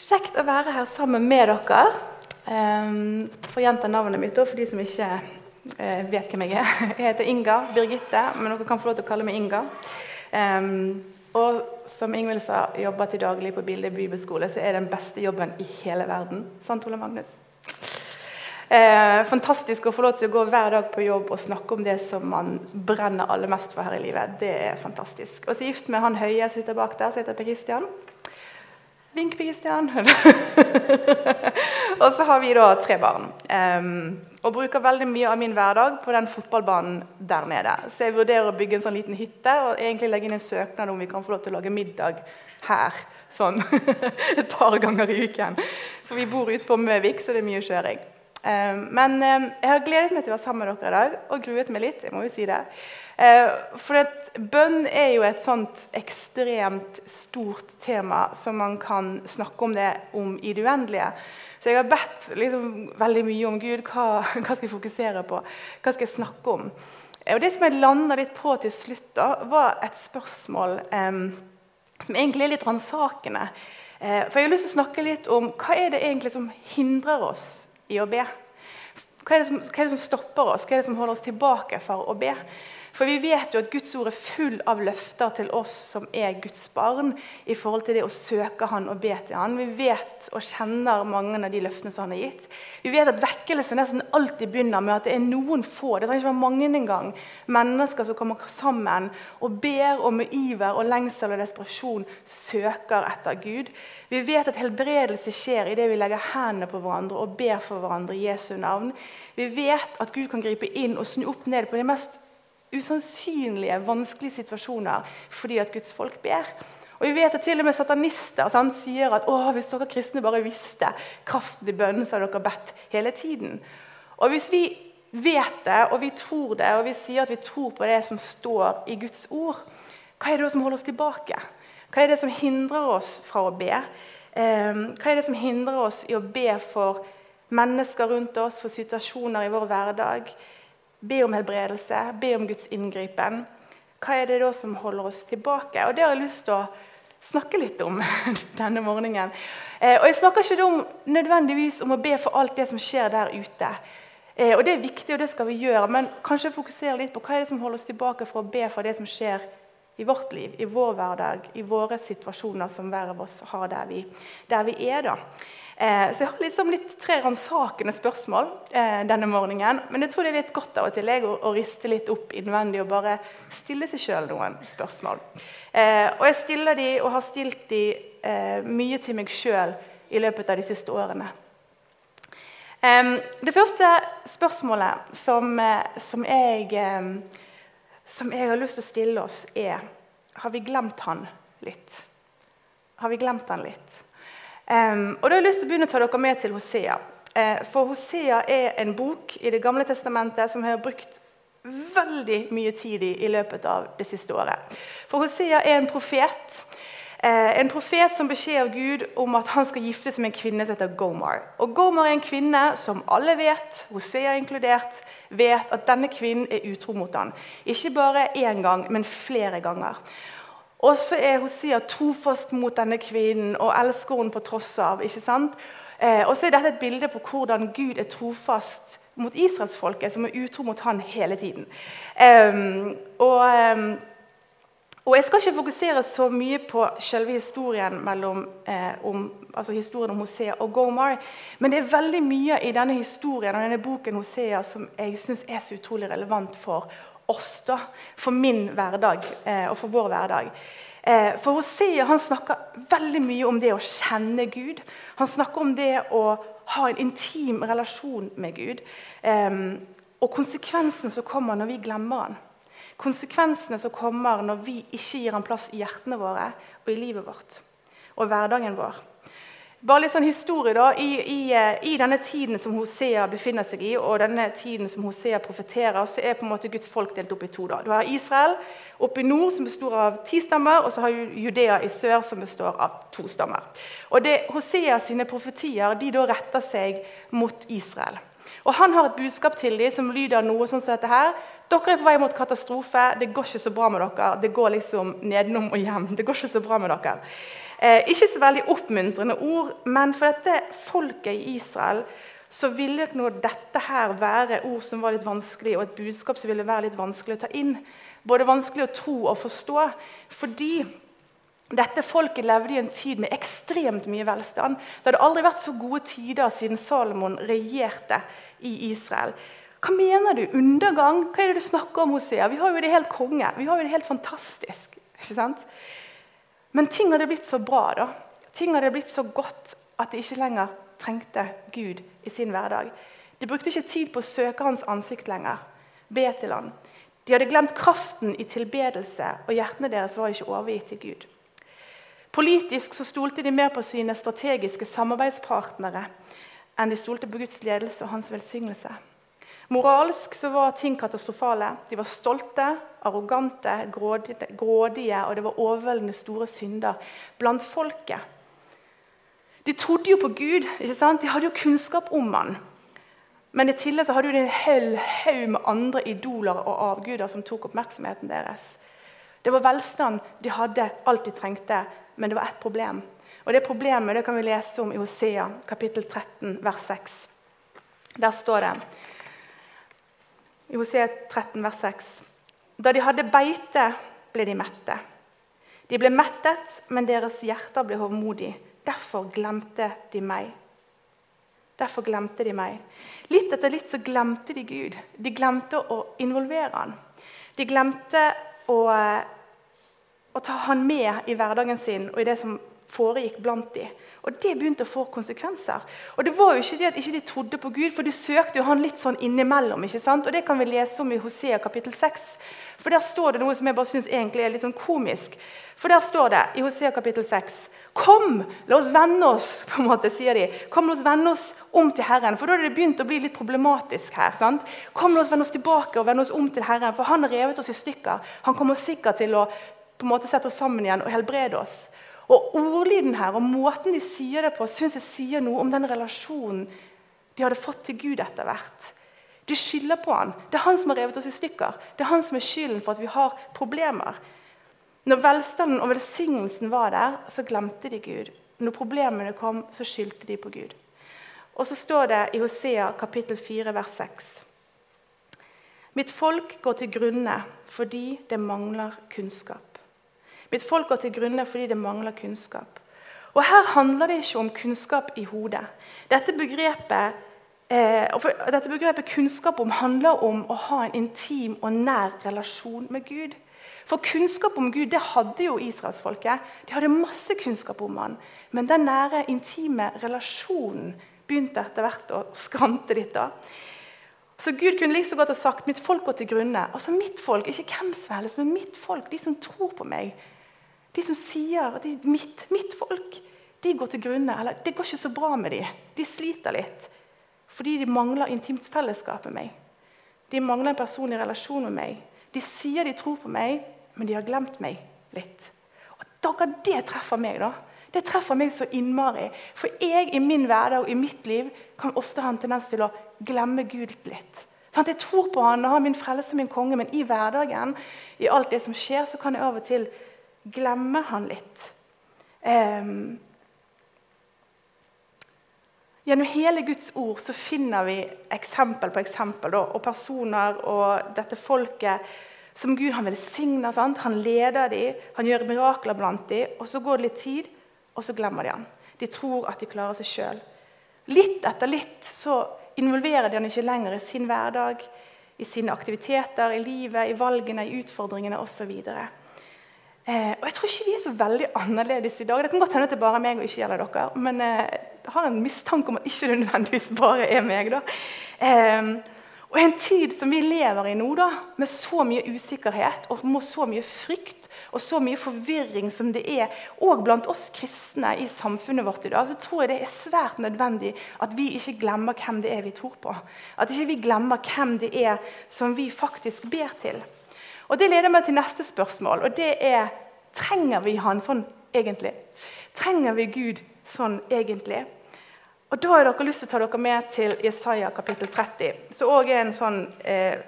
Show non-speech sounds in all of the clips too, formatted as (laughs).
Kjekt å være her sammen med dere. Um, for å gjenta navnet mitt for de som ikke uh, vet hvem jeg er. (laughs) Jeg heter Inga Birgitte, men dere kan få lov til å kalle meg Inga. Um, og som Ingvild sa, jobber til daglig på Bilde bibelskole, så er det den beste jobben i hele verden. Sant, Ole Magnus? Eh, fantastisk å få lov til å gå hver dag på jobb og snakke om det som man brenner aller mest for her i livet. Det er fantastisk. Og så gift med han høye som sitter bak der, som heter Per Christian. Vink, Christian. (laughs) og så har vi da tre barn. Um, og bruker veldig mye av min hverdag på den fotballbanen der nede. Så jeg vurderer å bygge en sånn liten hytte og egentlig legge inn en søknad om vi kan få lov til å lage middag her. Sånn (laughs) et par ganger i uken. For vi bor ute på Møvik, så det er mye kjøring. Um, men um, jeg har gledet meg til å være sammen med dere i dag, og gruet meg litt. jeg må jo si det. Uh, for bønn er jo et sånt ekstremt stort tema som man kan snakke om det om i det uendelige. Så jeg har bedt liksom, veldig mye om Gud. Hva, (laughs) hva, skal jeg fokusere på? Hva skal jeg snakke om? Uh, og Det som jeg landa litt på til slutt, da, var et spørsmål eh, som egentlig er litt ransakende. Eh, for jeg har lyst til å snakke litt om hva er det egentlig som hindrer oss i å be? Hva er, som, hva er, det som, stopper oss? Hva er det som holder oss tilbake for å be? For vi vet jo at Guds ord er full av løfter til oss som er Guds barn, i forhold til det å søke Han og be til Han. Vi vet og kjenner mange av de løftene som Han har gitt. Vi vet at vekkelse nesten alltid begynner med at det er noen få, det trenger ikke være mange engang, mennesker som kommer sammen og ber og med iver og lengsel og desperasjon søker etter Gud. Vi vet at helbredelse skjer idet vi legger hendene på hverandre og ber for hverandre i Jesu navn. Vi vet at Gud kan gripe inn og snu opp ned på de mest usannsynlige, vanskelige situasjoner fordi at Guds folk ber. Og vi vet at til og med satanister sant, sier at hvis dere kristne bare visste kraften i bønnen, så hadde dere bedt hele tiden. Og hvis vi vet det, og vi tror det, og vi sier at vi tror på det som står i Guds ord, hva er det da som holder oss tilbake? Hva er det som hindrer oss fra å be? Ehm, hva er det som hindrer oss i å be for mennesker rundt oss, for situasjoner i vår hverdag? Be om helbredelse, be om Guds inngripen. Hva er det da som holder oss tilbake? Og Det har jeg lyst til å snakke litt om (laughs) denne morgenen. Eh, og Jeg snakker ikke om, nødvendigvis om å be for alt det som skjer der ute. Eh, og Det er viktig, og det skal vi gjøre, men kanskje fokusere litt på hva er det som holder oss tilbake for å be for det som skjer i vårt liv, i vår hverdag, i våre situasjoner som hver av oss har der vi, der vi er. da. Eh, så jeg har liksom litt tre ransakende spørsmål eh, denne morgenen. Men jeg tror det er litt godt av og til jeg, å, å riste litt opp innvendig og bare stille seg sjøl noen spørsmål. Eh, og jeg stiller de, og har stilt de eh, mye til meg sjøl i løpet av de siste årene. det første spørsmålet som, eh, som, jeg, som jeg har lyst til å stille oss, er Har vi glemt han litt? Har vi glemt han litt? Um, og da har jeg lyst til å begynne å ta dere med til Hosea. Uh, for Hosea er en bok i Det gamle testamentet som jeg har brukt veldig mye tid i i løpet av det siste året. For Hosea er en profet. Uh, en profet som beskjed av Gud om at han skal gifte seg med en kvinne som heter Gomar. Og Gomar er en kvinne som alle vet, Hosea inkludert, vet at denne kvinnen er utro mot ham. Ikke bare én gang, men flere ganger. Og så er Hosea trofast mot denne kvinnen og elsker henne på tross av. ikke sant? Eh, og så er dette et bilde på hvordan Gud er trofast mot israelsfolket, som er utro mot han hele tiden. Um, og, um, og, Jeg skal ikke fokusere så mye på selve historien mellom, eh, om, altså historien om Hosea og Gomar, men det er veldig mye i denne historien og denne boken Hosea som jeg syns er så utrolig relevant for oss, da, for min hverdag eh, og for vår hverdag. Eh, for Hosea han snakker veldig mye om det å kjenne Gud. Han snakker om det å ha en intim relasjon med Gud. Eh, og konsekvensen som kommer når vi glemmer han. Konsekvensene som kommer når vi ikke gir han plass i hjertene våre og i livet vårt og hverdagen vår. Bare litt sånn historie da, i, i, eh, i, denne tiden som Hosea befinner seg i, og denne tiden som Hosea profeterer, så er på en måte Guds folk delt opp i to. da. Du har Israel oppe i nord, som består av ti stammer, og så har Judea i sør, som består av to stammer. Og det, Hosea sine profetier de da retter seg mot Israel. Og Han har et budskap til dem som lyder noe sånn som dette her. Dere er på vei mot katastrofe. Det går ikke så bra med dere. Det går liksom nedenom og hjem. Det går ikke så bra med dere. Eh, ikke så veldig oppmuntrende ord, men for dette folket i Israel så ville nå dette her være ord som var litt vanskelig, og et budskap som ville være litt vanskelig å ta inn. Både vanskelig å tro og forstå. Fordi dette folket levde i en tid med ekstremt mye velstand. Det hadde aldri vært så gode tider siden Salomon regjerte i Israel. Hva mener du? Undergang? Hva er det du snakker om, Hosea? Vi har jo det helt konge. Vi har jo det helt fantastisk. ikke sant? Men ting hadde blitt så bra. da. Ting hadde blitt så godt at de ikke lenger trengte Gud i sin hverdag. De brukte ikke tid på å søke hans ansikt lenger. Be til han. De hadde glemt kraften i tilbedelse, og hjertene deres var ikke overgitt til Gud. Politisk så stolte de mer på sine strategiske samarbeidspartnere enn de stolte på Guds ledelse og hans velsignelse. Moralsk så var ting katastrofale. De var stolte, arrogante, grådige, og det var overveldende store synder blant folket. De trodde jo på Gud. ikke sant? De hadde jo kunnskap om han. Men i tillegg så hadde de en hel haug med andre idoler og avguder som tok oppmerksomheten deres. Det var velstand. De hadde alt de trengte, men det var ett problem. Og Det problemet det kan vi lese om i Hosea kapittel 13, vers 6. Der står det i Hosea 13, vers 6.: Da de hadde beite, ble de mette. De ble mettet, men deres hjerter ble hovmodige. Derfor glemte de meg. Derfor glemte de meg. Litt etter litt så glemte de Gud. De glemte å involvere han. De glemte å, å ta han med i hverdagen sin og i det som foregikk blant dem. Og det begynte å få konsekvenser. Og det var jo ikke det at ikke de trodde på Gud, for de søkte jo han litt sånn innimellom. ikke sant? Og det kan vi lese om i Hosea kapittel 6. For der står det noe som jeg bare synes egentlig er litt sånn komisk. For der står det i Hosea kapittel 6 Kom, la oss vende oss, (laughs) på en måte, sier de. Kom, la oss vende oss om til Herren. For da hadde det begynt å bli litt problematisk her. sant? Kom, la oss vende oss tilbake og vende oss om til Herren, for han har revet oss i stykker. Han kommer sikkert til å på en måte sette oss sammen igjen og helbrede oss. Og Ordlyden her og måten de sier det på, synes jeg sier noe om den relasjonen de hadde fått til Gud etter hvert. De skylder på han. Det er han som har revet oss i stykker. Det er han som er skylden for at vi har problemer. Når velstanden og velsignelsen var der, så glemte de Gud. Når problemene kom, så skyldte de på Gud. Og så står det i Hosea kapittel 4, vers 6. Mitt folk går til grunne fordi det mangler kunnskap. Mitt folk går til grunne fordi det mangler kunnskap. Og Her handler det ikke om kunnskap i hodet. Dette begrepet, eh, dette begrepet kunnskap om handler om å ha en intim og nær relasjon med Gud. For kunnskap om Gud det hadde jo israelsfolket. De hadde masse kunnskap om han. Men den nære, intime relasjonen begynte etter hvert å skrante litt. da. Så Gud kunne like godt ha sagt 'mitt folk går til grunne'. Altså mitt folk, Ikke hvem som helst, men mitt folk, de som tror på meg. De som sier at de, mitt, mitt folk de går til grunne. Eller det går ikke så bra med dem. De sliter litt fordi de mangler intimt fellesskap med meg. De mangler en personlig relasjon med meg. De sier de tror på meg, men de har glemt meg litt. Og dere, Det treffer meg. da. Det treffer meg så innmari. For jeg i min hverdag og i mitt liv kan ofte ha en tendens til å glemme Gud litt. Sånn, jeg tror på han og har min frelse min konge, men i hverdagen i alt det som skjer, så kan jeg av og til glemmer han litt. Um, gjennom hele Guds ord så finner vi eksempel på eksempel da, og personer og dette folket som Gud han velsigner. Sant? Han leder dem, han gjør mirakler blant dem. og Så går det litt tid, og så glemmer de han. De tror at de klarer seg sjøl. Litt etter litt så involverer de han ikke lenger i sin hverdag, i sine aktiviteter, i livet, i valgene, i utfordringene osv. Eh, og Jeg tror ikke vi er så veldig annerledes i dag. Det kan godt hende at det bare er meg og ikke gjelder dere. Men eh, jeg har en mistanke om at ikke det nødvendigvis bare er meg. da. Eh, og I en tid som vi lever i nå, da, med så mye usikkerhet og så mye frykt og så mye forvirring som det er òg blant oss kristne i samfunnet vårt i dag, så tror jeg det er svært nødvendig at vi ikke glemmer hvem det er vi tror på. At ikke vi glemmer hvem det er som vi faktisk ber til. Og Det leder meg til neste spørsmål, og det er trenger vi han sånn egentlig? Trenger vi Gud sånn egentlig? Og Da har dere lyst til å ta dere med til Jesaja kapittel 30, som òg er sånn, eh,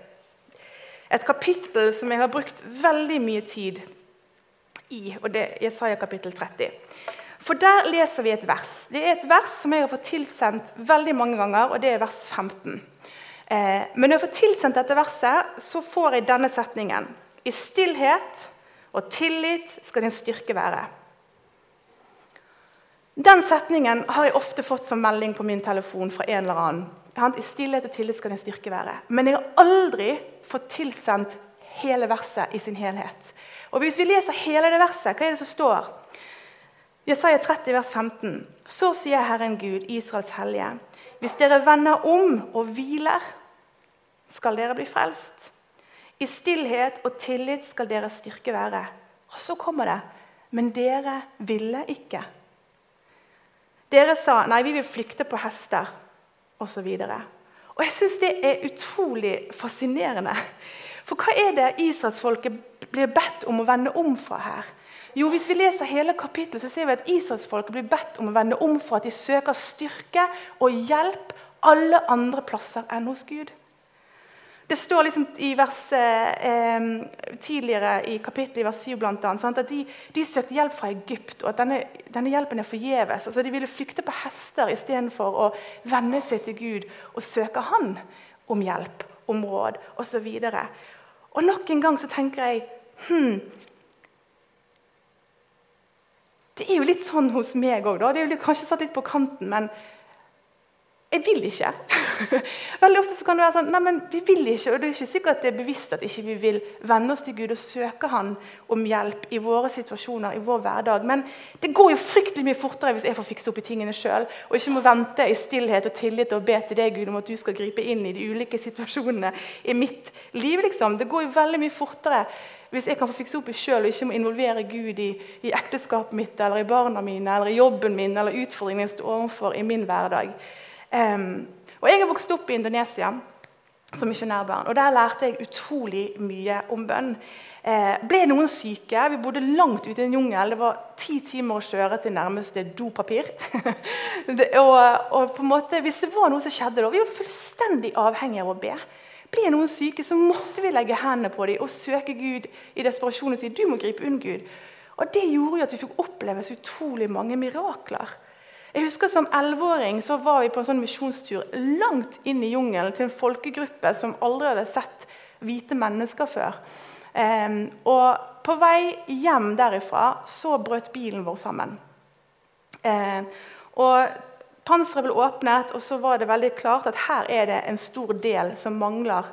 et kapittel som jeg har brukt veldig mye tid i. og det er Jesaja kapittel 30. For der leser vi et vers. Det er et vers som jeg har fått tilsendt veldig mange ganger, og det er vers 15. Eh, men når jeg får tilsendt dette verset, så får jeg denne setningen. I stillhet og tillit skal din styrke være. Den setningen har jeg ofte fått som melding på min telefon fra en eller annen. I stillhet og tillit skal din styrke være. Men jeg har aldri fått tilsendt hele verset i sin helhet. Og Hvis vi leser hele det verset, hva er det som står? Jesaja 30, vers 15. Så sier Herren Gud, Israels hellige, hvis dere vender om og hviler, skal dere bli frelst. I stillhet og tillit skal deres styrke være. Og så kommer det. Men dere ville ikke. Dere sa nei, vi vil flykte på hester, osv. Og, og jeg syns det er utrolig fascinerende. For hva er det israelsfolket blir bedt om å vende om fra her? Jo, Hvis vi leser hele kapittelet, så ser vi at israelsfolket blir bedt om å vende om for at de søker styrke og hjelp alle andre plasser enn hos Gud. Det står liksom i vers, eh, tidligere i kapittelet i vers 7 blant annet, sant, at de, de, søkte hjelp fra Egypt, og at denne, denne hjelpen er forgjeves. Altså, de ville flykte på hester istedenfor å venne seg til Gud og søke Han om hjelp, om råd osv. Og, og nok en gang så tenker jeg hm, Det er jo litt sånn hos meg òg. Det er jo kanskje satt litt på kanten, men jeg vil ikke. (laughs) Veldig ofte så kan det være sånn Nei, men vi vil ikke. Og det er ikke sikkert det er bevisst at ikke vi vil vende oss til Gud og søke Han om hjelp i våre situasjoner, i vår hverdag. Men det går jo fryktelig mye fortere hvis jeg får fikse opp i tingene sjøl, og ikke må vente i stillhet og tillit og be til deg, Gud, om at du skal gripe inn i de ulike situasjonene i mitt liv. liksom. Det går jo veldig mye fortere hvis jeg kan få fikse opp i sjøl og ikke må involvere Gud i, i, ekteskapet mitt eller i barna mine eller i jobben min eller utfordringene jeg står overfor i min hverdag. Um, og Jeg har vokst opp i Indonesia som misjonærbarn, og der lærte jeg utrolig mye om bønn. Eh, ble noen syke? Vi bodde langt ute i en jungel. Det var ti timer å kjøre til nærmeste dopapir. (laughs) det, og, og, på en måte, Hvis det var noe som skjedde da, Vi var fullstendig avhengige av å be. Ble noen syke, så måtte vi legge hendene på dem og søke Gud i desperasjon og si du må gripe unn Gud. Og Det gjorde jo at vi fikk oppleve så utrolig mange mirakler. Jeg husker Som elleveåring var vi på en sånn misjonstur langt inn i jungelen til en folkegruppe som aldri hadde sett hvite mennesker før. Um, og På vei hjem derifra så brøt bilen vår sammen. Um, og Panseret ble åpnet, og så var det veldig klart at her er det en stor del som mangler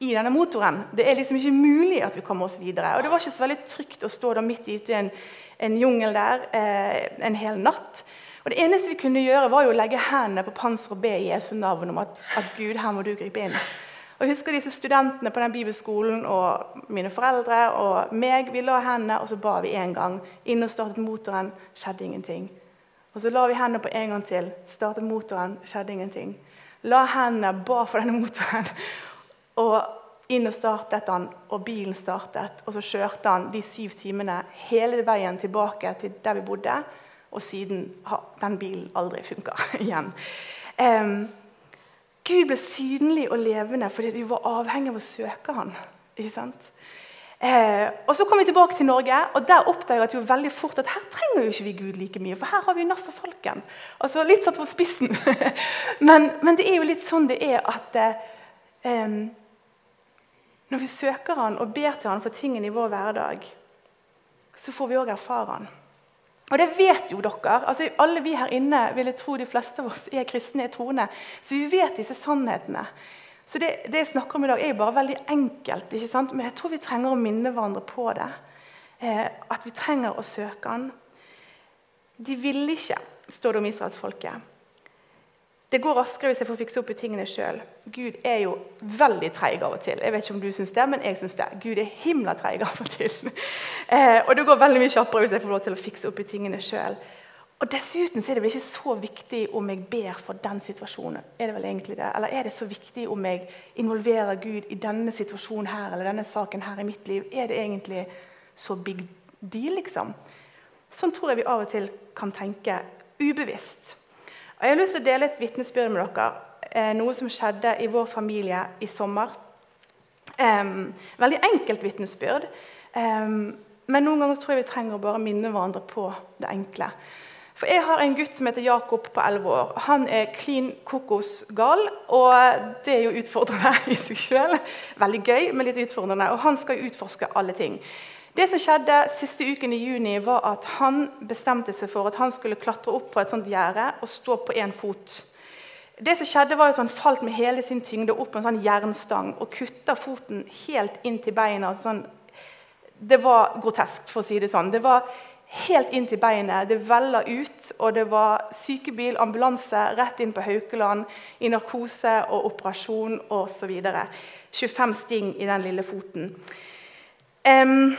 i denne motoren. Det er liksom ikke mulig at vi kommer oss videre. Og Det var ikke så veldig trygt å stå midt ute i en, en jungel der eh, en hel natt. Og Det eneste vi kunne gjøre, var jo å legge hendene på panser og be i Jesu navn om at, at Gud, her må du gripe inn. Og Jeg husker disse studentene på den bibelskolen og mine foreldre og meg. Vi la hendene, og så ba vi én gang. Inn og startet motoren, skjedde ingenting. Og så la vi hendene på en gang til. Startet motoren, skjedde ingenting. La hendene, ba for denne motoren. (laughs) Og inn og startet han, og bilen startet. Og så kjørte han de syv timene hele veien tilbake til der vi bodde. Og siden har den bilen aldri funka (laughs) igjen. Um, Gud ble synlig og levende fordi vi var avhengig av å søke han. Ikke sant? Eh, og Så kom vi tilbake til Norge, og der oppdaget jeg veldig fort at her trenger jo ikke vi Gud like mye, for her har vi NAF og Falken. Altså Litt satt på spissen. (laughs) men, men, det er jo litt sånn det er at eh, når vi søker Han og ber til Han for tingene i vår hverdag, så får vi òg erfare Han. Og det vet jo dere. altså Alle vi her inne vil jeg tro de fleste av oss er kristne, er troende. Så vi vet disse sannhetene. Så det, det, jeg snakker om i dag, er jo bare veldig enkelt. ikke sant? Men jeg tror vi trenger å minne hverandre på det. Eh, at vi trenger å søke Han. De ville ikke, står det om israelsfolket. Det går raskere hvis jeg får fikse opp i tingene sjøl. Gud er jo veldig treig av og til. Jeg vet ikke om du synes det, men jeg synes det. Gud er himla treig av og til. (laughs) Eh, og det går veldig mye kjappere hvis jeg får lov til å fikse opp i tingene sjøl. Og dessuten er det vel ikke så viktig om jeg ber for den situasjonen. Er det vel egentlig det? Eller er det så viktig om jeg involverer Gud i denne situasjonen her eller denne saken her i mitt liv? Er det egentlig så big deal, liksom? Sånn tror jeg vi av og til kan tenke ubevisst. Og Jeg har lyst til å dele et vitnesbyrd med dere. Eh, noe som skjedde i vår familie i sommer. veldig enkelt vitnesbyrd. Men noen ganger tror jeg vi trenger å bare minne hverandre på det enkle. For Jeg har en gutt som heter Jakob på 11 år. Han er klin kokosgal. Og det er jo utfordrende (laughs) i seg sjøl. Veldig gøy, men litt utfordrende. Og han skal utforske alle ting. Det som skjedde siste uken i juni, var at han bestemte seg for at han skulle klatre opp på et sånt gjerde og stå på én fot. Det som skjedde var at Han falt med hele sin tyngde opp på en sånn jernstang og kutta foten helt inn til beina. Sånn, det var grotesk, for å si det sånn. Det var helt inn til beinet. Det vella ut, og det var sykebil, ambulanse rett inn på Haukeland i narkose og operasjon osv. 25 sting i den lille foten. Um,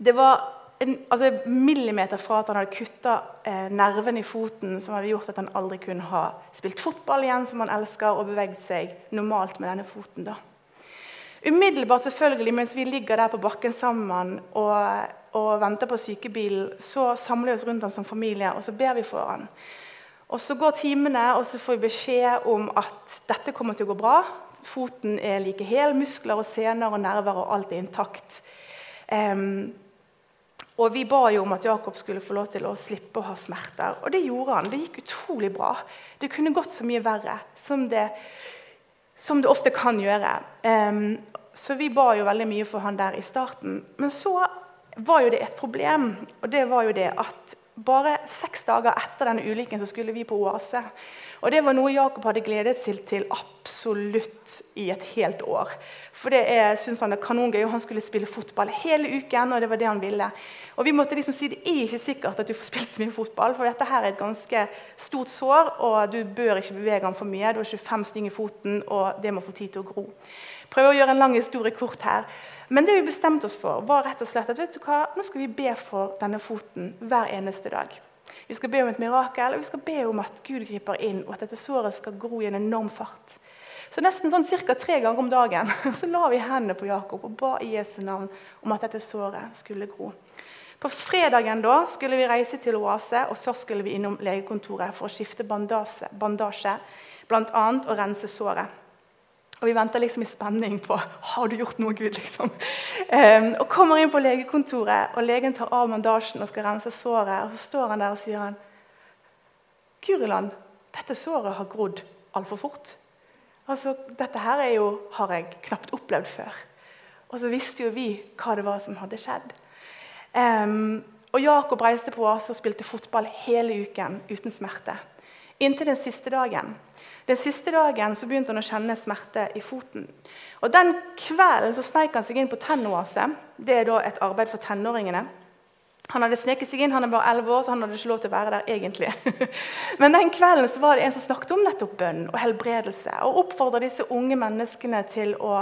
det var en altså, millimeter fra at han hadde kutta eh, nerven i foten som hadde gjort at han aldri kunne ha spilt fotball igjen, som han elsker, og beveget seg normalt med denne foten. da. Umiddelbart selvfølgelig, mens vi ligger der på bakken sammen og, og venter på sykebilen, så samler vi oss rundt han som familie og så ber vi for han. Og Så går timene, og så får vi beskjed om at dette kommer til å gå bra. Foten er like hel, muskler og sener og nerver og alt er intakt. Um, og Vi ba jo om at Jakob skulle få lov til å slippe å ha smerter. Og det gjorde han. Det gikk utrolig bra. Det kunne gått så mye verre. som det som det ofte kan gjøre. Um, så vi ba jo veldig mye for han der i starten. Men så var jo det et problem, og det var jo det at bare seks dager etter denne ulykken så skulle vi på Oase. Og det var noe Jakob hadde gledet seg til absolutt i et helt år. For det synes han er kanongøy, og han skulle spille fotball hele uken. og det var det han ville. Og vi måtte liksom si det er ikke sikkert at du får spilt så mye fotball, for dette her er et ganske stort sår, og du bør ikke bevege ham for mye. Du har 25 sting i foten, og det må få tid til å gro. Prøve å gjøre en lang historie kort her. Men det vi bestemte oss for, var rett og slett at vet du hva, nå skal vi be for denne foten hver eneste dag. Vi skal be om et mirakel, og vi skal be om at Gud griper inn, og at dette såret skal gro i en enorm fart. Så nesten sånn ca. tre ganger om dagen (laughs) så la vi hendene på Jakob og ba i Jesu navn om at dette såret skulle gro. På fredagen da skulle vi reise til Oase, og først skulle vi innom legekontoret for å skifte bandasje, bandasje bl.a. og rense såret. Og vi venter liksom i spenning på har du gjort noe, Gud. liksom. Um, og kommer inn på legekontoret, og legen tar av mandasjen og skal rense såret. Og så står han der og sier han, Guriland, dette såret har grodd altfor fort. Altså, Dette her er jo, har jeg knapt opplevd før. Og så visste jo vi hva det var som hadde skjedd. Um, og Jakob reiste på oss og spilte fotball hele uken uten smerte. Inntil den siste dagen. Den siste dagen så begynte han å kjenne smerte i foten. Og Den kvelden så sneik han seg inn på Tennoase. Det er da et arbeid for tenåringene. Han hadde sneket seg inn, han er bare 11 år, så han hadde ikke lov til å være der egentlig. (laughs) Men den kvelden så var det en som snakket om nettopp bønn og helbredelse. Og oppfordra disse unge menneskene til å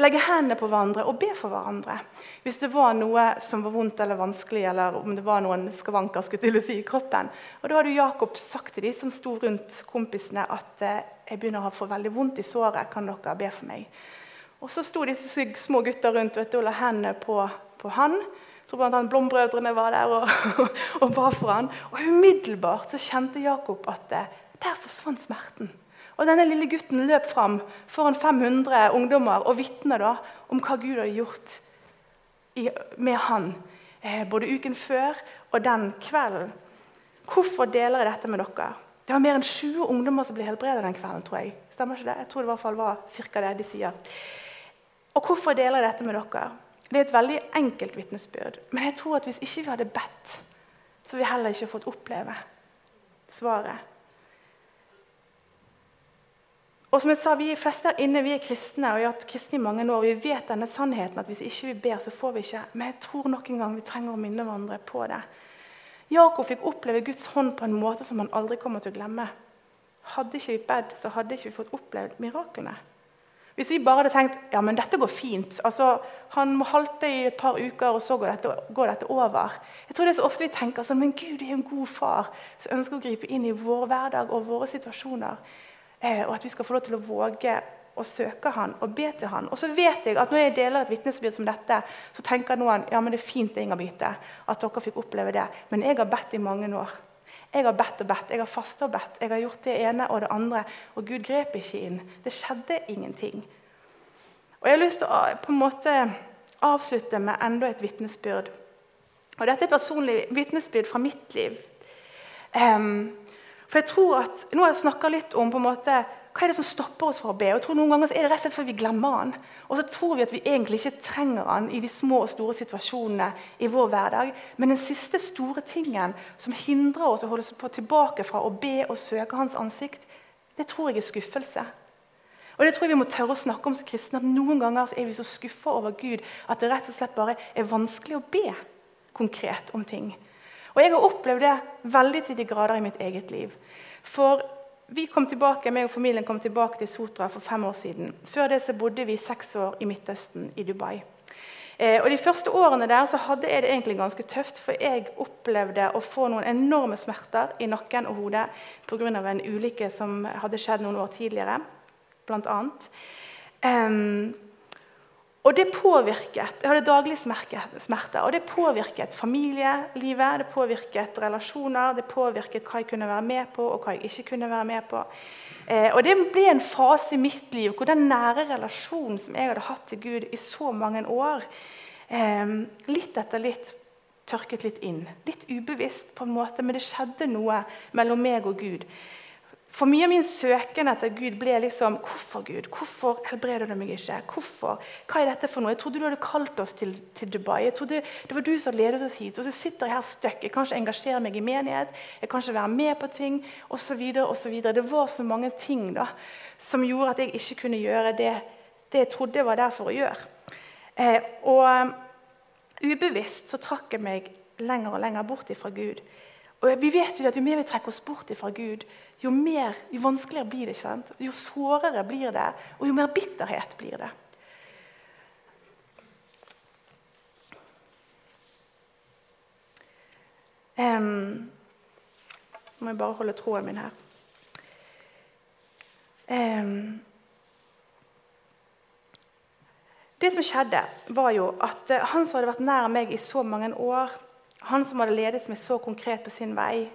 legge hendene på hverandre og be for hverandre. Hvis det var noe som var vondt eller vanskelig, eller om det var noen skavanker skulle til å si, i kroppen. Og Da hadde Jakob sagt til de som sto rundt kompisene, at eh, jeg begynner å få veldig vondt i såret. Kan dere be for meg? Og Så sto disse små gutta rundt vet du, og la hendene på, på han. Så blant annet Blombrødrene var der og, (laughs) og ba for han. Og umiddelbart så kjente Jakob at eh, der forsvant smerten. Og denne lille gutten løp fram foran 500 ungdommer og vitna om hva Gud hadde gjort med han eh, både uken før og den kvelden. Hvorfor deler jeg dette med dere? Det var mer enn 20 ungdommer som ble helbredet den kvelden. tror jeg. Stemmer ikke det? Jeg tror det i hvert fall var cirka det de sier. Og hvorfor deler jeg dette med dere? Det er et veldig enkelt vitnesbyrd. Men jeg tror at hvis ikke vi hadde bedt, så ville vi heller ikke fått oppleve svaret. Og som jeg sa, Vi fleste her inne vi er kristne og vi har vært kristne i mange år. Vi vet denne sannheten at hvis ikke vi ber, så får vi ikke. Men jeg tror nok en gang vi trenger å minne hverandre på det. Jakob fikk oppleve Guds hånd på en måte som han aldri kommer til å glemme. Hadde ikke vi bedt, så hadde ikke vi fått opplevd miraklene. Hvis vi bare hadde tenkt ja, men dette går fint altså, Han må halte i et par uker, og så går dette, går dette over. Jeg tror det er så ofte vi tenker sånn, men Gud er en god far som ønsker å gripe inn i vår hverdag og våre situasjoner. Eh, og at vi skal få lov til å våge å søke han og be til han. Og så vet jeg at Når jeg deler et vitnesbyrd som dette, så tenker noen ja, men det er fint Inga Bite, at dere fikk oppleve det. Men jeg har bedt i mange år. Jeg har bedt og bedt, jeg har fasta og bedt. Jeg har gjort det ene og det andre, og Gud grep ikke inn. Det skjedde ingenting. Og Jeg har lyst til å på en måte avslutte med enda et vitnesbyrd. Og dette er personlig vitnesbyrd fra mitt liv. Um, for jeg tror at, Nå har jeg snakka litt om på en måte, hva er det som stopper oss fra å be. Og jeg tror Noen ganger er det rett og slett fordi vi glemmer han. Og så tror vi at vi egentlig ikke trenger han i de små og store situasjonene i vår hverdag. Men den siste store tingen som hindrer oss å holde oss tilbake fra å be og søke hans ansikt, det tror jeg er skuffelse. Og det tror jeg vi må tørre å snakke om som kristne. at Noen ganger er vi så skuffa over Gud at det rett og slett bare er vanskelig å be konkret om ting. Og Jeg har opplevd det veldig til de grader i mitt eget liv. For vi kom tilbake, meg og familien kom tilbake til Sotra for fem år siden. Før det så bodde vi seks år i Midtøsten, i Dubai. Eh, og De første årene der så hadde jeg det egentlig ganske tøft, for jeg opplevde å få noen enorme smerter i nakken og hodet pga. en ulykke som hadde skjedd noen år tidligere, annet. Um, og det påvirket Jeg hadde daglig smerte. Og det påvirket familielivet, det påvirket relasjoner, det påvirket hva jeg kunne være med på, og hva jeg ikke kunne være med på. Eh, og det ble en fase i mitt liv hvor den nære relasjonen som jeg hadde hatt til Gud i så mange år, eh, litt etter litt tørket litt inn. Litt ubevisst, på en måte, men det skjedde noe mellom meg og Gud. For mye av min søken etter Gud ble liksom Hvorfor, Gud? Hvorfor helbreder du meg ikke? Hvorfor? Hva er dette for noe? Jeg trodde du hadde kalt oss til, til Dubai. Jeg trodde Det var du som ledet oss hit. Og så sitter jeg her støkk. Jeg kan ikke engasjere meg i menighet. Jeg kan ikke være med på ting. Så videre. Det var så mange ting da, som gjorde at jeg ikke kunne gjøre det, det jeg trodde jeg var der for å gjøre. Eh, og um, ubevisst så trakk jeg meg lenger og lenger bort ifra Gud. Og vi vet jo at Jo mer vi trekker oss bort fra Gud, jo, mer, jo vanskeligere blir det. ikke sant? Jo sårere blir det, og jo mer bitterhet blir det. Um, må jeg bare holde tråden min her. Um, det som skjedde, var jo at eh, han som hadde vært nær meg i så mange år han som hadde ledet meg så konkret på sin vei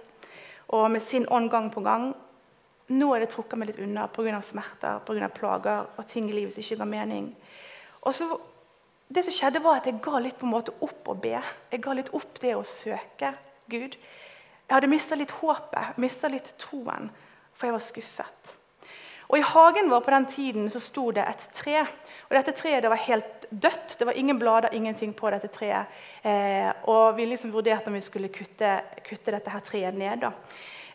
og med sin ånd gang på gang. Nå er det trukket meg litt unna pga. smerter på grunn av plager og ting i livet som ikke ga mening. Og så, det som skjedde var at Jeg ga litt på en måte opp å be. Jeg ga litt opp det å søke Gud. Jeg hadde mista litt håpet, mista litt troen, for jeg var skuffet. Og I hagen vår på den tiden så sto det et tre. Og Dette treet det var helt dødt. Det var ingen blader, ingenting på dette treet. Eh, og Vi liksom vurderte om vi skulle kutte, kutte dette her treet ned. da.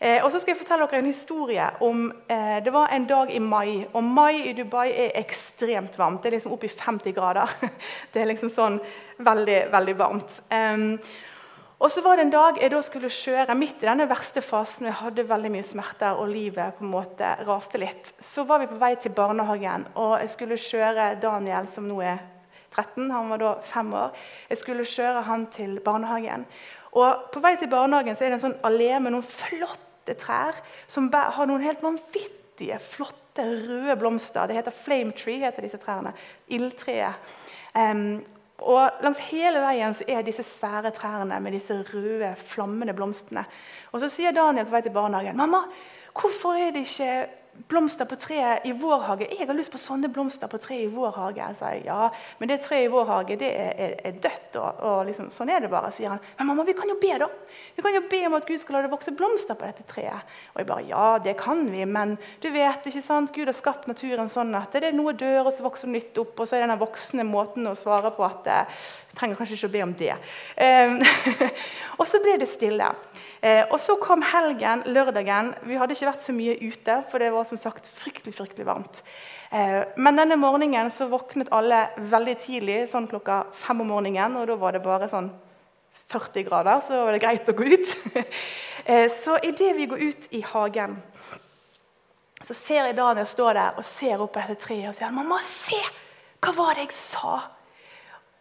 Eh, og så skal jeg fortelle dere en historie om eh, Det var en dag i mai. Og mai i Dubai er ekstremt varmt. Det er liksom opp i 50 grader. (laughs) Det er liksom sånn veldig, veldig varmt. Um, og så var det en dag jeg da skulle kjøre midt i denne verste fasen. Jeg hadde veldig mye smerter, og livet på en måte raste litt. Så var vi på vei til barnehagen, og jeg skulle kjøre Daniel, som nå er 13. Han var da fem år. Jeg skulle kjøre han til barnehagen. Og På vei til barnehagen så er det en sånn allé med noen flotte trær som har noen helt vanvittige, flotte røde blomster. Det heter flame tree, heter disse trærne. Ildtreet. Um, og Langs hele veien så er disse svære trærne med disse røde, flammende blomstene. Og Så sier Daniel på vei til barnehagen mamma, hvorfor er det ikke blomster på treet i vår hage. Jeg har lyst på sånne blomster på treet i vår hage. Jeg sier, ja, men det treet i vår hage det er, er, er dødt. Og, og liksom, sånn er det bare, sier han. Men mamma, vi kan jo be, da. Vi kan jo be om at Gud skal la det vokse blomster på dette treet. Og jeg bare, ja, det kan vi, men du vet, ikke sant, Gud har skapt naturen sånn at det er noe dør, og så vokser det nytt opp. Og så er det den voksne måten å svare på at jeg eh, trenger kanskje ikke å be om det. Um, (laughs) og så ble det stille. Eh, og Så kom helgen, lørdagen. Vi hadde ikke vært så mye ute, for det var som sagt fryktelig fryktelig varmt. Eh, men denne morgenen så våknet alle veldig tidlig, sånn klokka fem om morgenen. Og da var det bare sånn 40 grader, så var det greit å gå ut. (laughs) eh, så idet vi går ut i hagen, så ser jeg Daniel stå der og ser opp etter treet og sier 'Mamma, se! Hva var det jeg sa?'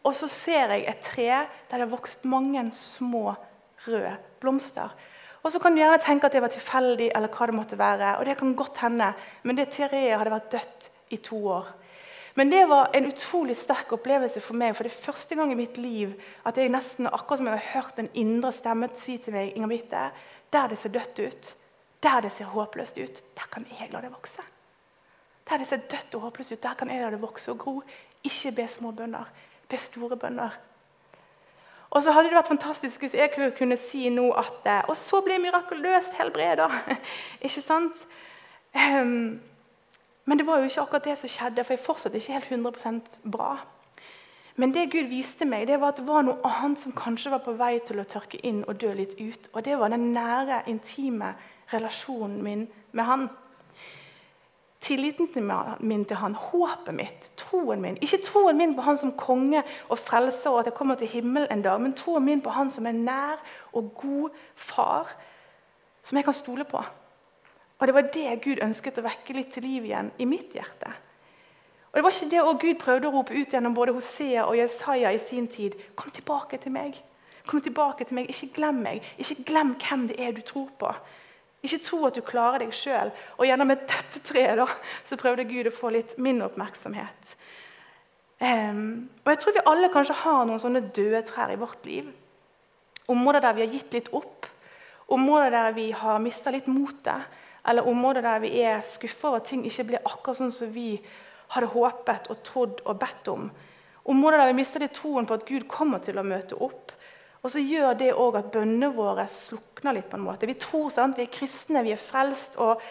Og så ser jeg et tre der det har vokst mange små røde blomster. Og så kan du gjerne tenke at det var tilfeldig, eller hva det måtte være. Og det kan godt hende, men det treet hadde vært dødt i to år. Men det var en utrolig sterk opplevelse for meg. For det er første gang i mitt liv at jeg nesten akkurat som jeg har hørt en indre stemme si til meg Inger Bitte, der det ser dødt ut, der det ser håpløst ut, der kan jeg la det vokse. Der det ser dødt og håpløst ut, der kan jeg la det vokse og gro. Ikke be små bønder. be store bønner. Og så hadde det vært fantastisk hvis jeg kunne si nå at eh, Og så ble jeg mirakuløst helbreda. (laughs) ikke sant? Um, men det var jo ikke akkurat det som skjedde, for jeg fortsatte ikke helt 100% bra. Men det Gud viste meg, det var at det var noe annet som kanskje var på vei til å tørke inn og dø litt ut. Og det var den nære, intime relasjonen min med Han. Tilliten min til Han, håpet mitt, troen min. Ikke troen min på Han som konge og frelser og at jeg kommer til himmelen en dag, men troen min på Han som er nær og god far, som jeg kan stole på. Og Det var det Gud ønsket å vekke litt til liv igjen i mitt hjerte. Og Det var ikke det Gud prøvde å rope ut gjennom både Hosea og Jesaja i sin tid. Kom tilbake til meg. Kom tilbake til meg. Ikke glem meg. Ikke glem hvem det er du tror på. Ikke tro at du klarer deg sjøl. Og gjennom et dette treet da, så prøvde Gud å få litt min oppmerksomhet. Um, og Jeg tror vi alle kanskje har noen sånne døde trær i vårt liv. Områder der vi har gitt litt opp. Områder der vi har mista litt motet. Eller områder der vi er skuffa over at ting ikke blir akkurat sånn som vi hadde håpet og trodd og bedt om. Områder der vi mister litt troen på at Gud kommer til å møte opp. Og så gjør det òg at bønnene våre slukner litt. på en måte. Vi tror sant? vi er kristne, vi er frelst. Og,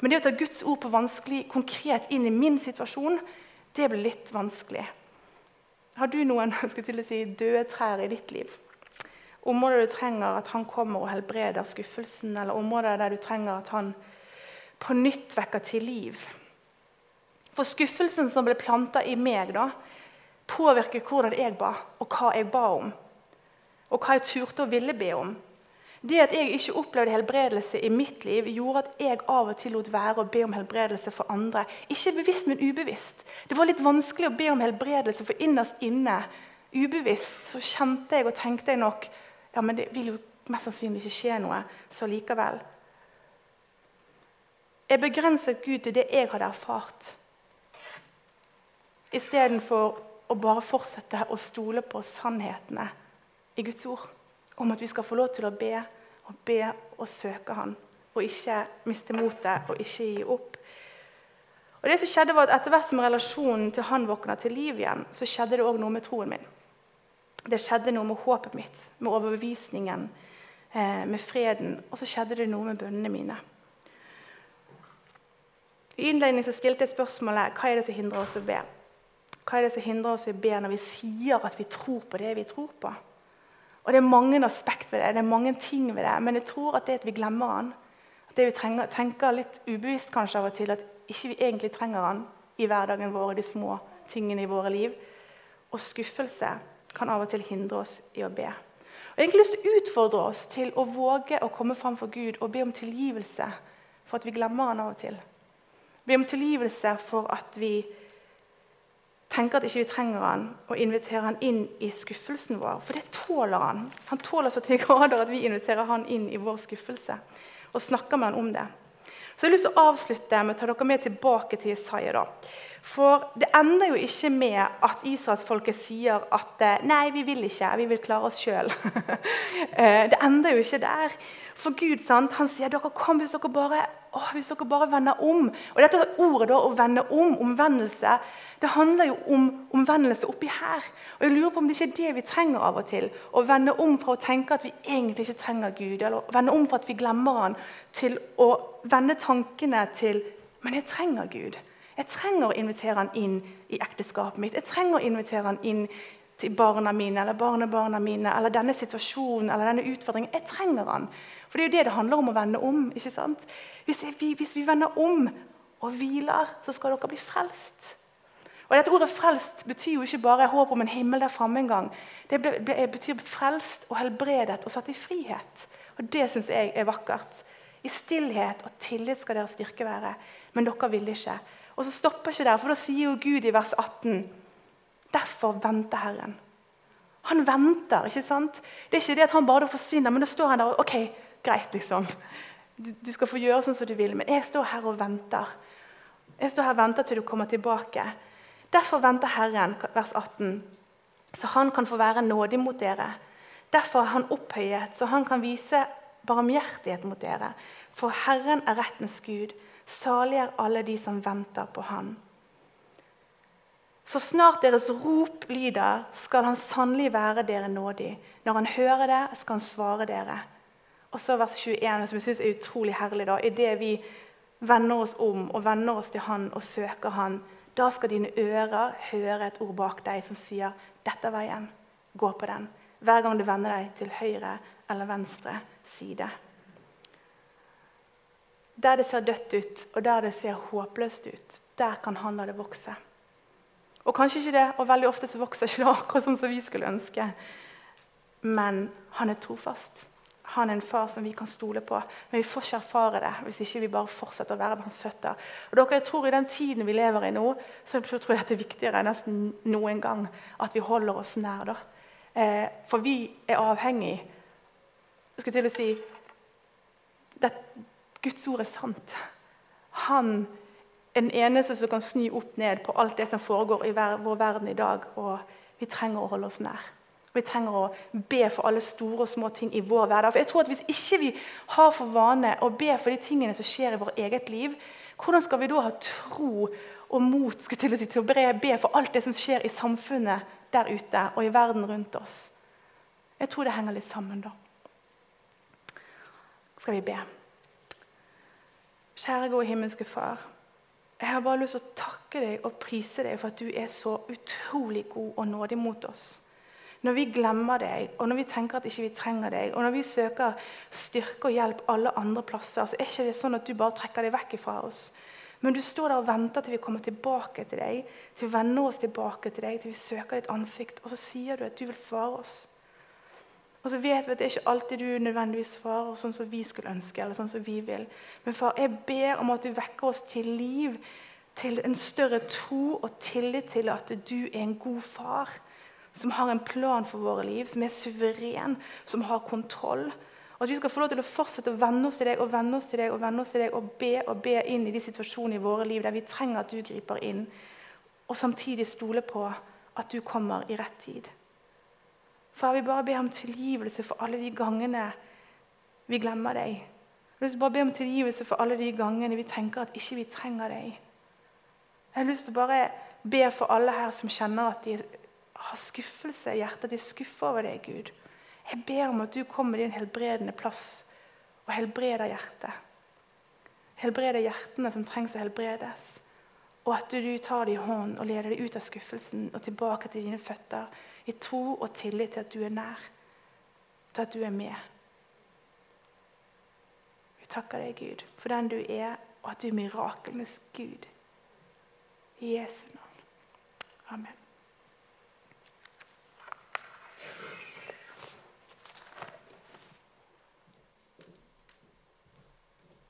men det å ta Guds ord på vanskelig konkret inn i min situasjon, det blir litt vanskelig. Har du noen (laughs) si, døde trær i ditt liv? Områder du trenger at han kommer og helbreder skuffelsen, eller områder der du trenger at han på nytt vekker til liv? For skuffelsen som ble planta i meg, da, påvirker hvordan jeg ba, og hva jeg ba om og hva jeg turte og ville be om. Det at jeg ikke opplevde helbredelse i mitt liv, gjorde at jeg av og til lot være å be om helbredelse for andre. Ikke bevisst, men ubevisst. Det var litt vanskelig å be om helbredelse, for innerst inne, ubevisst, så kjente jeg og tenkte jeg nok ja, men det vil jo mest sannsynlig ikke skje noe, så likevel. Jeg begrenset Gud til det jeg hadde erfart, istedenfor å bare fortsette å stole på sannhetene i Guds ord om at vi skal få lov til å be og be og søke Han, og ikke miste motet og ikke gi opp. Og det som skjedde var at Etter hvert som relasjonen til Han våkna til liv igjen, så skjedde det òg noe med troen min. Det skjedde noe med håpet mitt, med overbevisningen, eh, med freden. Og så skjedde det noe med bønnene mine. I innledningen så stilte jeg spørsmålet hva er det som hindrer oss å be. Hva er det som hindrer oss å be når vi sier at vi tror på det vi tror på? Og Det er mange aspekt ved det, det er mange ting ved det, men jeg tror at det at vi glemmer han, at det vi trenger, tenker litt ubevisst kanskje av og til, at ikke vi egentlig trenger han i hverdagen vår, de små tingene i våre liv. Og skuffelse kan av og til hindre oss i å be. Og Jeg har egentlig lyst til å utfordre oss til å våge å komme fram for Gud og be om tilgivelse for at vi glemmer han av og til. Be om tilgivelse for at vi tenker at ikke vi trenger han, og inviterer han inn i skuffelsen vår. For det tåler han. Han tåler så til grader at vi inviterer han inn i vår skuffelse og snakker med han om det. Så jeg har lyst til å avslutte med å ta dere med tilbake til Jesaja. da. For det ender jo ikke med at israelsfolket sier at eh, nei, vi vil ikke, vi vil klare oss sjøl. (laughs) Eh, det ender jo ikke der. For Gud sant, han sier dere kom hvis dere bare, å, hvis dere bare vender om. Og dette ordet da, å vende om, omvendelse, det handler jo om omvendelse oppi her. Og jeg lurer på om det ikke er det vi trenger av og til. Å vende om fra å tenke at vi egentlig ikke trenger Gud, eller å vende om fra at vi glemmer Han, til å vende tankene til men jeg trenger Gud. Jeg trenger å invitere han inn i ekteskapet mitt. Jeg trenger å invitere han inn til barna mine eller barnebarna mine eller denne situasjonen eller denne utfordringen. Jeg trenger han. For det er jo det det handler om å vende om. ikke sant? Hvis vi, hvis vi vender om og hviler, så skal dere bli frelst. Og dette Ordet 'frelst' betyr jo ikke bare håp om en himmel der framme en gang. Det betyr frelst og helbredet og satt i frihet. Og Det syns jeg er vakkert. I stillhet og tillit skal deres styrke være. Men dere ville ikke. Og så stopper ikke der, for da sier jo Gud i vers 18 Derfor venter Herren. Han venter. ikke sant? Det er ikke det at han bare forsvinner, men da står han der og OK, greit, liksom. Du, du, skal få gjøre sånn som du vil, men jeg står her og venter. Jeg står her og venter til du kommer tilbake. Derfor venter Herren, vers 18, så han kan få være nådig mot dere. Derfor er han opphøyet, så han kan vise barmhjertighet mot dere. For Herren er rettens Gud. Salige er alle de som venter på Han. Så snart deres rop lyder, skal han sannelig være dere nådig. Når han hører det, skal han svare dere. Og så vers 21, som jeg syns er utrolig herlig. da, Idet vi vender oss om og vender oss til Han og søker Han, da skal dine ører høre et ord bak deg som sier 'Dette er veien. Gå på den.' Hver gang du vender deg til høyre eller venstre side. Der det ser dødt ut, og der det ser håpløst ut, der kan han la det vokse. Og kanskje ikke det, og veldig ofte så vokser ikke det akkurat sånn som vi skulle ønske. Men han er trofast. Han er en far som vi kan stole på. Men vi får ikke erfare det hvis ikke vi bare fortsetter å være med hans føtter. Og dere, jeg tror I den tiden vi lever i nå, så jeg tror jeg dette er viktigere enn nesten noen gang at vi holder oss nær. da. Eh, for vi er avhengig jeg skulle til å si det, Guds ord er sant. Han er den eneste som kan snu opp ned på alt det som foregår i vår verden i dag. Og vi trenger å holde oss nær. Vi trenger å be for alle store og små ting i vår hverdag. For jeg tror at Hvis ikke vi har for vane å be for de tingene som skjer i vårt eget liv, hvordan skal vi da ha tro og mot til å, be for alt det som skjer i samfunnet der ute og i verden rundt oss? Jeg tror det henger litt sammen, da. Skal vi be? Kjære gode himmelske Far. Jeg har bare lyst til å takke deg og prise deg for at du er så utrolig god og nådig mot oss. Når vi glemmer deg, og når vi tenker at ikke vi trenger deg, og når vi søker styrke og hjelp alle andre plasser, så er ikke det sånn at du bare trekker deg vekk fra oss. Men du står der og venter til vi kommer tilbake til deg, til vi vender oss tilbake til deg, til vi søker ditt ansikt. Og så sier du at du vil svare oss. Og så vet vi at det er ikke alltid du nødvendigvis svarer sånn som vi skulle ønske. eller sånn som vi vil. Men far, jeg ber om at du vekker oss til liv, til en større tro og tillit til at du er en god far. Som har en plan for våre liv, som er suveren, som har kontroll. Og at vi skal få lov til å fortsette å venne oss til deg og venne oss til deg og venne oss til deg og be og be inn i de situasjonene i våre liv der vi trenger at du griper inn. Og samtidig stole på at du kommer i rett tid. Far, vi bare ber om tilgivelse for alle de gangene vi glemmer deg. Jeg har lyst til å bare be om tilgivelse for alle de gangene vi tenker at ikke vi trenger deg. Jeg har lyst til å bare be for alle her som kjenner at de har skuffelse i hjertet, at de er skuffa over deg, Gud. Jeg ber om at du kommer til en helbredende plass og helbreder hjertet. Helbreder hjertene som trengs å helbredes. Og at du tar dem i hånd og leder dem ut av skuffelsen og tilbake til dine føtter i tro og tillit til at du er nær, til at du er med. Vi takker deg, Gud, for den du er, og at du er miraklenes Gud. I Jesu navn. Amen.